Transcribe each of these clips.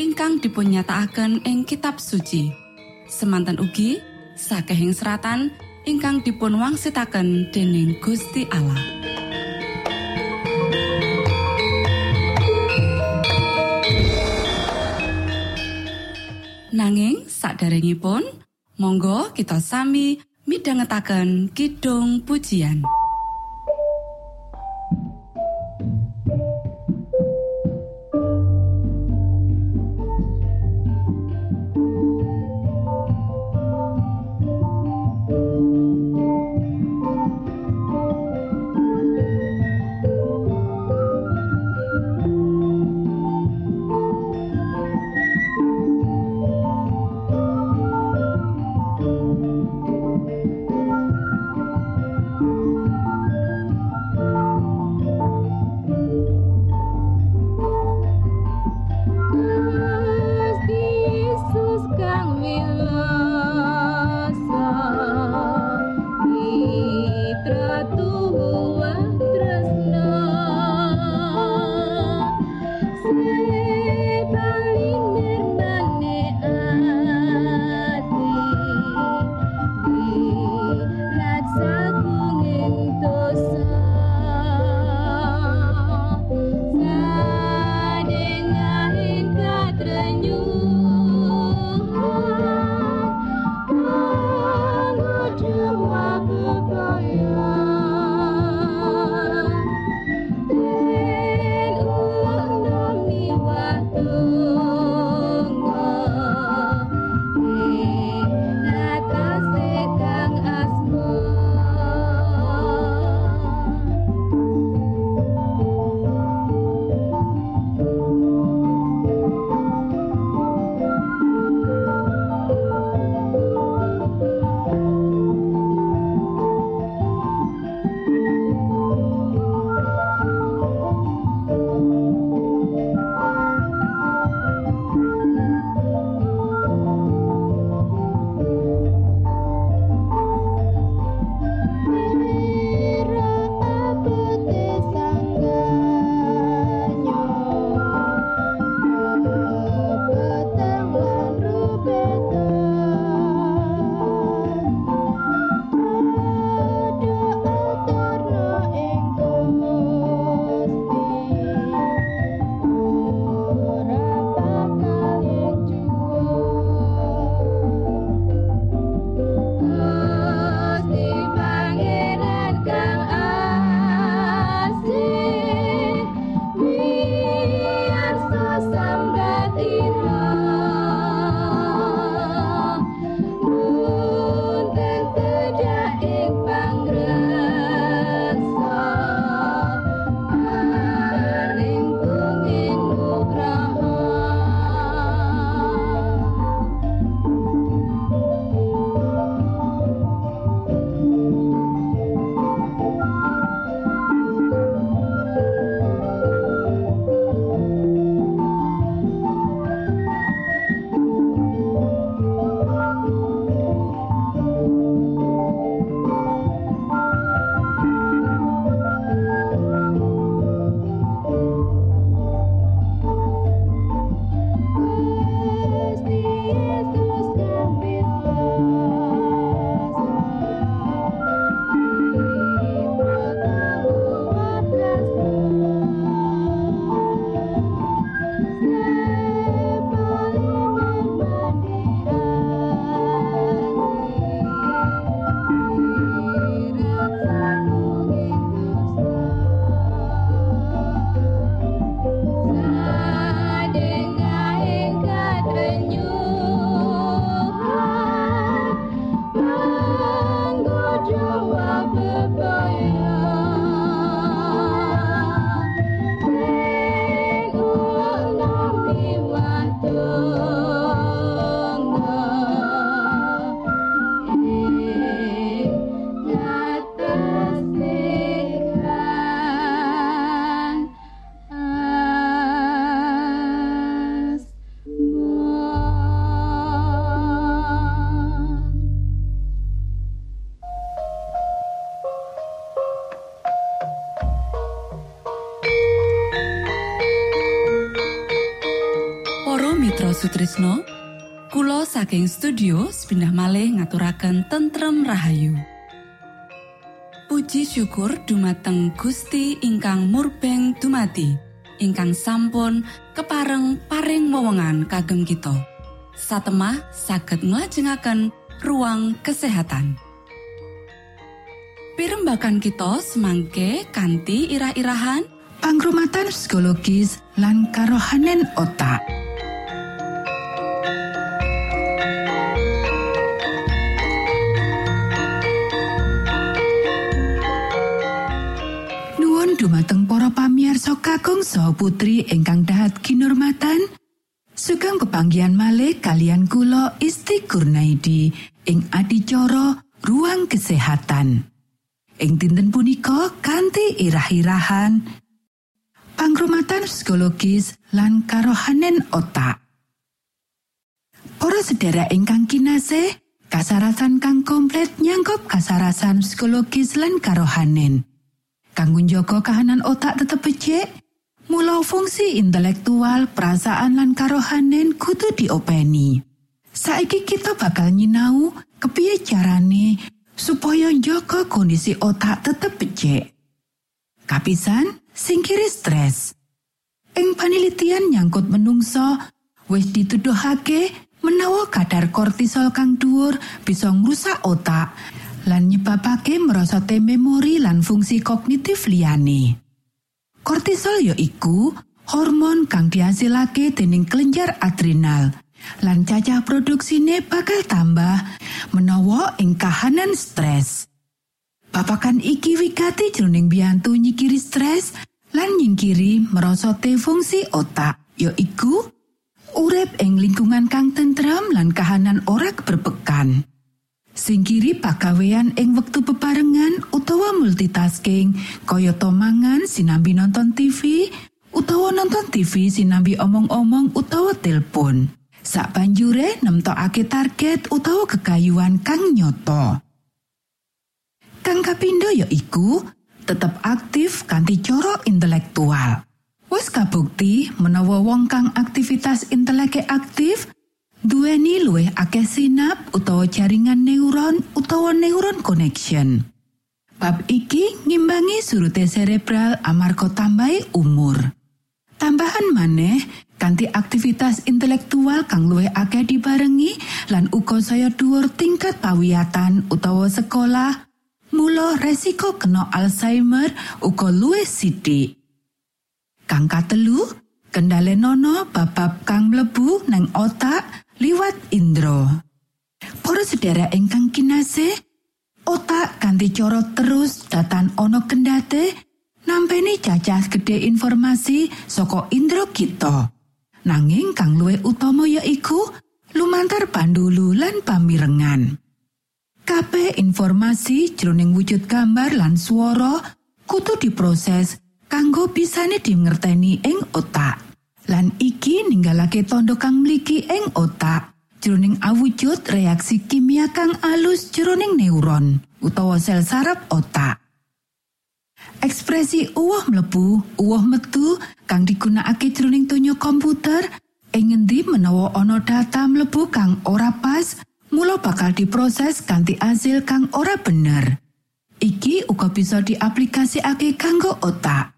ingkang dipunnyatakaken ing kitab suci. Semanten ugi sakehing seratan ingkang dipun wangsitaken dening Gusti Allah. Nanging saderengipun monggo kita sami midhangetaken kidung pujian. Mila Sutrisno Kulo saking studio pindah malih ngaturaken tentrem Rahayu. Puji syukur dumateng Gusti ingkang murbeng dumati ingkang sampun kepareng paring wewenngan kagem kita. Satemah saged nglajengaken ruang kesehatan. Pirembakan kita semangke kanthi irah-irahan Pangrumatan psikologis lan karohanen otak dumateng para pamiarsa kakung saha putri ingkang dahat kinurmatan Sugeng kepanggihan malih kalian kula Isti Kurnaidi ing adicara ruang kesehatan. Ing dinten punika kanthi irah-irahan pangrumatan psikologis lan karohanen otak. Para sedherek ingkang kinasih, kasarasan kang komplit nyangkop kasarasan psikologis lan karohanen. Kanggo njaga kahanan otak tetep becik, mula fungsi intelektual, perasaan lan karohanen kudu diopeni. Saiki kita bakal nyinau kepiye carane supaya njaga kondisi otak tetep becik. Kapisan, singkiri stres. Ing panelitian nyangkut menungso, wis dituduhake menawa kadar kortisol kang dhuwur bisa ngrusak otak lan nyebabake merosote memori lan fungsi kognitif liyane. Kortisol ya iku hormon kang dihasilake dening kelenjar adrenal lan cacah produksine bakal tambah menawa ing kahanan stres. Babakan iki wigati jroning biyantu nyikiri stres lan nyingkiri merosote fungsi otak ya iku urip ing lingkungan kang tentrem lan kahanan ora berbekan. Singkiri pagawean ing wektu bebarengan utawa multitasking kaya mangan sinambi nonton TV utawa nonton TV sinambi omong-omong utawa telepon. Sak banjure nemtokake target utawa kekayuan kang nyoto. Kang kapindo ya iku tetep aktif kanthi cara intelektual. Wes kabukti menawa wong kang aktivitas inteleke aktif duweni luwih akeh sinap utawa jaringan neuron utawa neuron connection. Bab iki ngimbangi surute cerebral amarga tambahi umur. Tambahan maneh kanthi aktivitas intelektual kang luwih akeh dibarengi lan uga saya dhuwur tingkat pawiyatan utawa sekolah, mula resiko kena Alzheimer uga luwih sithik. Kang katelu, kendale nono babab kang mlebu nang otak liwat indro. Para sedherek ingkang kinasih, otak kanthi cara terus datan ana kendate nampeni cacah gede informasi saka indro kita. Nanging kang luwih utama ya iku lumantar pandulu lan pamirengan. Kabeh informasi jroning wujud gambar lan swara kudu diproses kanggo bisane dingerteni ing otak. Lan iki ninggalake tondo kang mligi ing otak jroning awujud reaksi kimia kang alus jroning neuron utawa sel saraf otak. Ekspresi uwah mlebu, uwah metu kang digunakake jroning donya komputer ing ngendi menawa ana data mlebu kang ora pas, mula bakal diproses kanthi asil kang ora bener. Iki uga bisa diaplikasikake kanggo otak.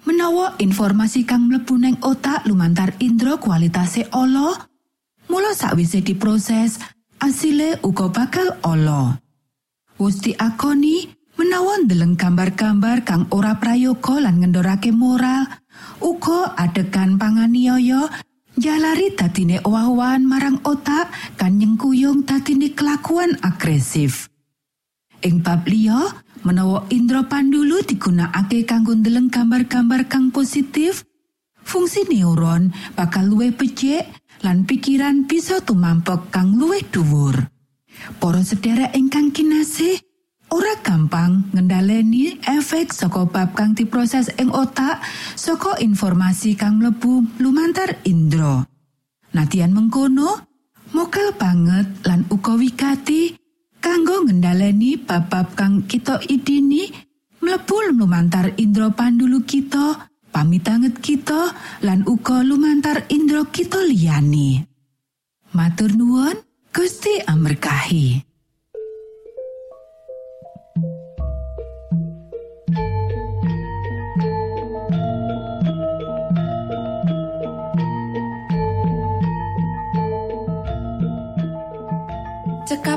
Menawa informasi kang mlebu neng otak lumantar indra kualitase ala, mula sakwise diproses, asile uga bakal ala. Wus diakoni menawa ndeleng gambar-gambar kang ora prayoga lan ngendorake moral, uga adegan panganiaya jalari dadine owah-owahan marang otak kan nyengkuyung dadine kelakuan agresif. Ing bab liya, menawa indra pandulu digunakake kanggo ndeleng gambar-gambar kang positif, fungsi neuron bakal luwih becik lan pikiran bisa tumampek kang luwih dhuwur. Para sedherek ingkang kinasih, ora gampang ngendhaleni efek saka bab kang diproses ing otak saka informasi kang mlebu lumantar indra. Nadian mengkono, mokal banget lan uga wigati kanggo ngendhaleni bab-bab kang kita idini mlebu lumantar indra pandulu kita pamitanget kita lan uga lumantar indra kita liyane. Matur nuwun Gusti amberkahi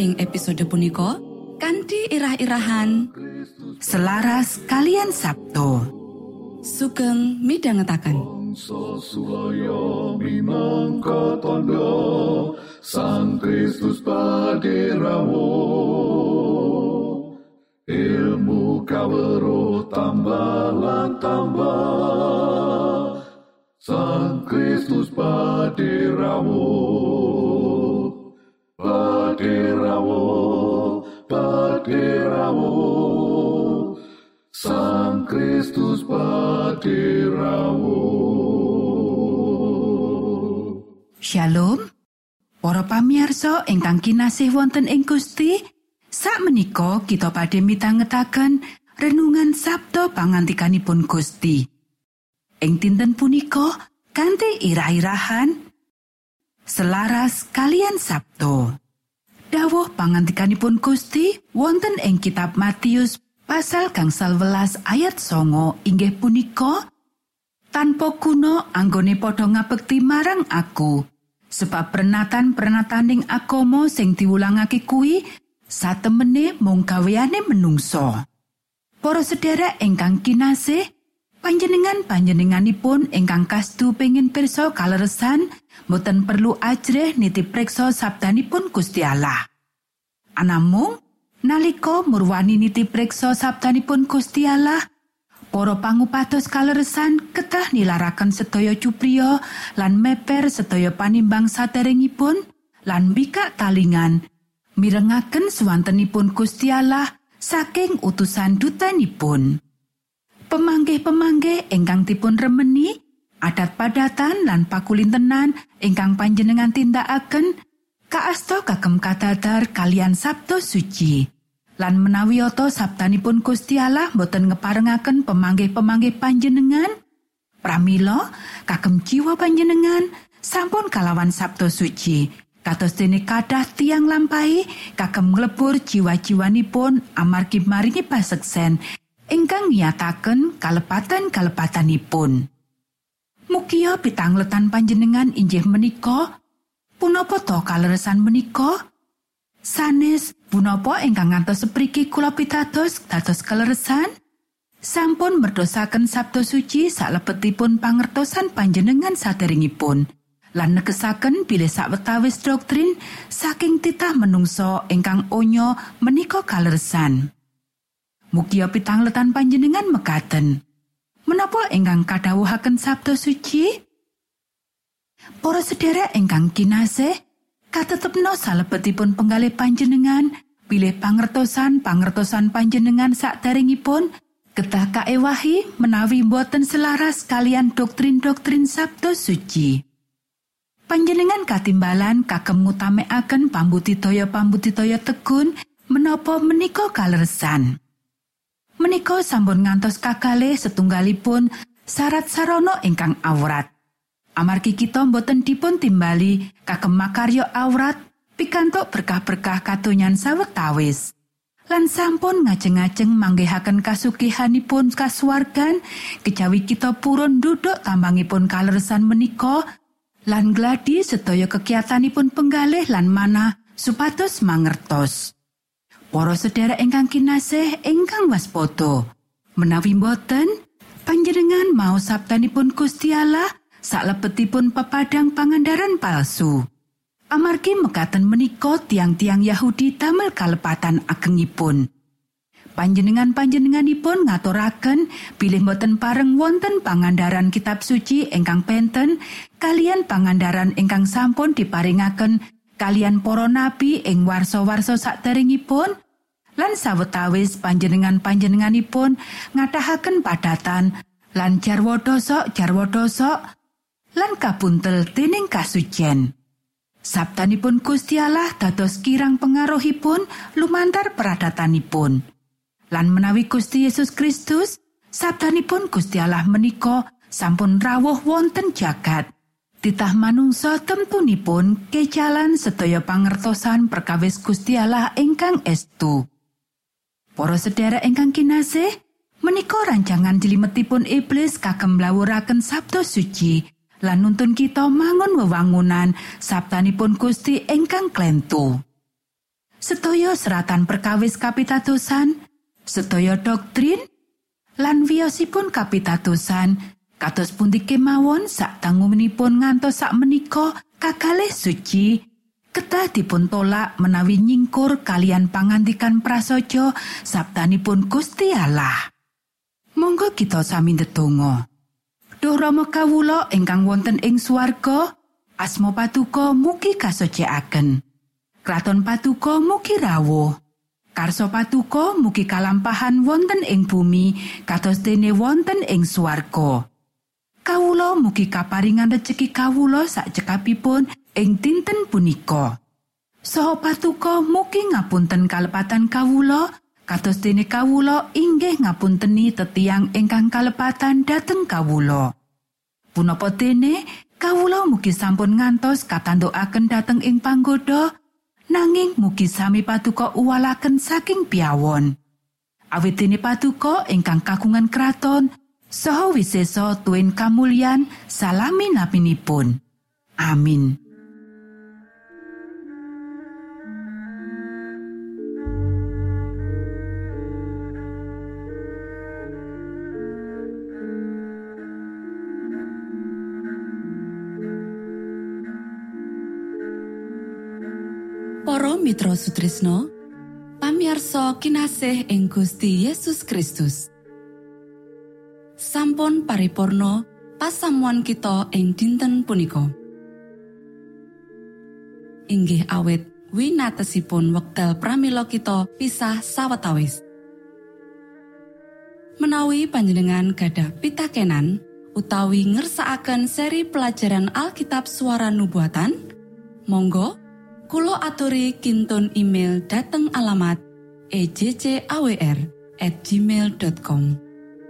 ing episode punika kanthi irah-irahan Selaras kalian Sabto. sugeng minangka tondo Sang Kristus paderamu Ilmu kawero tambah tambah Sang Kristus paderamu Paderamu Sang Kristus paderamu Shalom. Para pamirsa ingkang kinasih wonten ing Gusti, sakmenika kita badhe mitangetaken renungan Sabda pangantikanipun Gusti. Ing dinten punika kanthi irah-irahan selaras kalian Sabto. Dawuh pangantikanipun Gusti wonten ing kitab Matius pasal gangsal welas ayat songo inggih punika tanpa kuno anggone padha ngabekti marang aku sebab pernatan-pernataning agama sing diwulangake kuwi satemene mung gaweane menungso. Para sedherek ingkang kinasih panjenengan panjenenganipun ingkang kastu pengin pirsa kaleresan boten perlu ajrih nitip preksa sabdanipun Gusti Allah Anamung nalika murwani nitip preksa sabdanipun Gusti Allah Para pangupados kaleresan ketah nilaraken sedaya cupriya lan meper sedaya panimbang saderengipun lan bikak talingan mirengaken swantenipun Gusti Allah saking utusan dutanipun. Pemanggih-pemanggih ingkang dipun remeni adat padatan lan pakulintenan ingkang panjenengan tindakaken kaasta kagem kadadar kalian Sabto suci. lan menawi oto sabtanipun Gusti Allah boten ngeparengaken pemanggih-pemanggih panjenengan pramila kagem jiwa panjenengan sampun kalawan Sabto suci kados dene kadah tiang lampahi kagem nglebur jiwa-jiwanipun amargi maringi paseksen ingkang nyataken kalepatan-kalepatanipun. Mugia pitangletan panjenengan injih menika punapa to kaleresan menika? Sanes punapa ingkang ngantos sepriki kula pitados dados kaleresan? Sampun merdosaken Sabtu suci salebetipun pangertosan panjenengan saderengipun lan negesaken bilih sawetawis doktrin saking titah menungso ingkang onyo menika kaleresan Mugia pitangletan panjenengan mekaten. Menapa ingkang kadhawuhaken Sabtu suci? Para sedherek ingkang kinasih katetepno salebetipun penggalih panjenengan pilih pangertosan pangertosan panjenengan sakderengipun ketah kaewahi menawi boten selaras kalian doktrin-doktrin Sabtu suci. Panjenengan katimbalan kagem ngutamaken pambutitoya pambutitoya tegun menapa menika kaleresan menika sampun ngantos kakale setunggalipun syarat sarana ingkang awrat Amargi kita boten dipun timbali kagem makarya awrat pikantuk berkah-berkah katonyan sawetawis. Lan sampun ngajeng-ajeng manggihaken kasugihanipun kasuwargan kejawi kita purun duduk tambangipun kaleresan menika lan gladi sedaya kegiatanipun penggalih lan mana supados mangertos. Para sedherek ingkang kinasih ingkang waspada menawi boten panjenengan mau sabdanipun Gusti Allah salebetipun pepadang pangandaran palsu. Amargi mekaten menika tiang-tiang Yahudi damel kalepatan agengipun. Panjenengan-panjenenganipun ngaturaken bilih boten pareng wonten pangandaran kitab suci ingkang penten kalian pangandaran ingkang sampun diparingaken kalian para nabi ing warsa-warsa sakderengipun lan sawetawis panjenengan-panjenenganipun ngatahaken padatan lan jarwo dosok lan kabuntel dening kasucen. Sabtanipun Gusti Allah dados kirang pengaruhipun lumantar peradatanipun. Lan menawi Gusti Yesus Kristus, sabtanipun Gusti Allah menika sampun rawuh wonten jagat. Titah manungsa temtunipun kejalan sedaya pangertosan perkawis Gusti Allah ingkang estu. Para sedherek ingkang kinasih, menika rancangan jlimetipun iblis kagem lawuraken sabda suci lan nuntun kita mangun wewangunan sabtanipun Gusti ingkang klentu. Sedaya seratan perkawis kapitadosan, sedaya doktrin, lan wiyosipun kapitadosan kados pundi kemawon sak tangumenipun ngantos sak menika kakalih suci ketah dipun tolak menawi nyingkur kalian pangantikan prasaja sabtanipun Gusti Allah. Monggo kita sami ndedonga. Duh Rama kawula ingkang wonten ing swarga, asma patuko mugi kasucikaken. Kraton patuko mugi rawuh. Karso patuko mugi kalampahan wonten ing bumi kados dene wonten ing swarga. Kawula mugi kaparingan rejeki kawula sak cekapipun ing dinten punika. Soho patuko mugi ngapunten kalepatan kawula kados dene kawula inggih ngapunteni tetiang ingkang kalepatan dhateng kawula. Punapa dene kawula mugi sampun ngantos katandukaken dhateng ing panggoda nanging mugi sami patuko uwalaken saking piawon. Awit dene patuko ingkang kagungan kraton saha wiseso tuwin kamulyan salami napinipun. Amin. Para Mitra Sutrisno pamiarsa kinasih ing Gusti Yesus Kristus sampun paripurno pasamuan kita ing dinten punika. Inggih awet winatesipun wekdal pramila kita pisah sawetawis. Menawi panjenengan gadah pitakenan utawi ngersaakan seri pelajaran Alkitab suara nubuatan Monggo Kulo aturi kinton email dateng alamat ejcawr gmail.com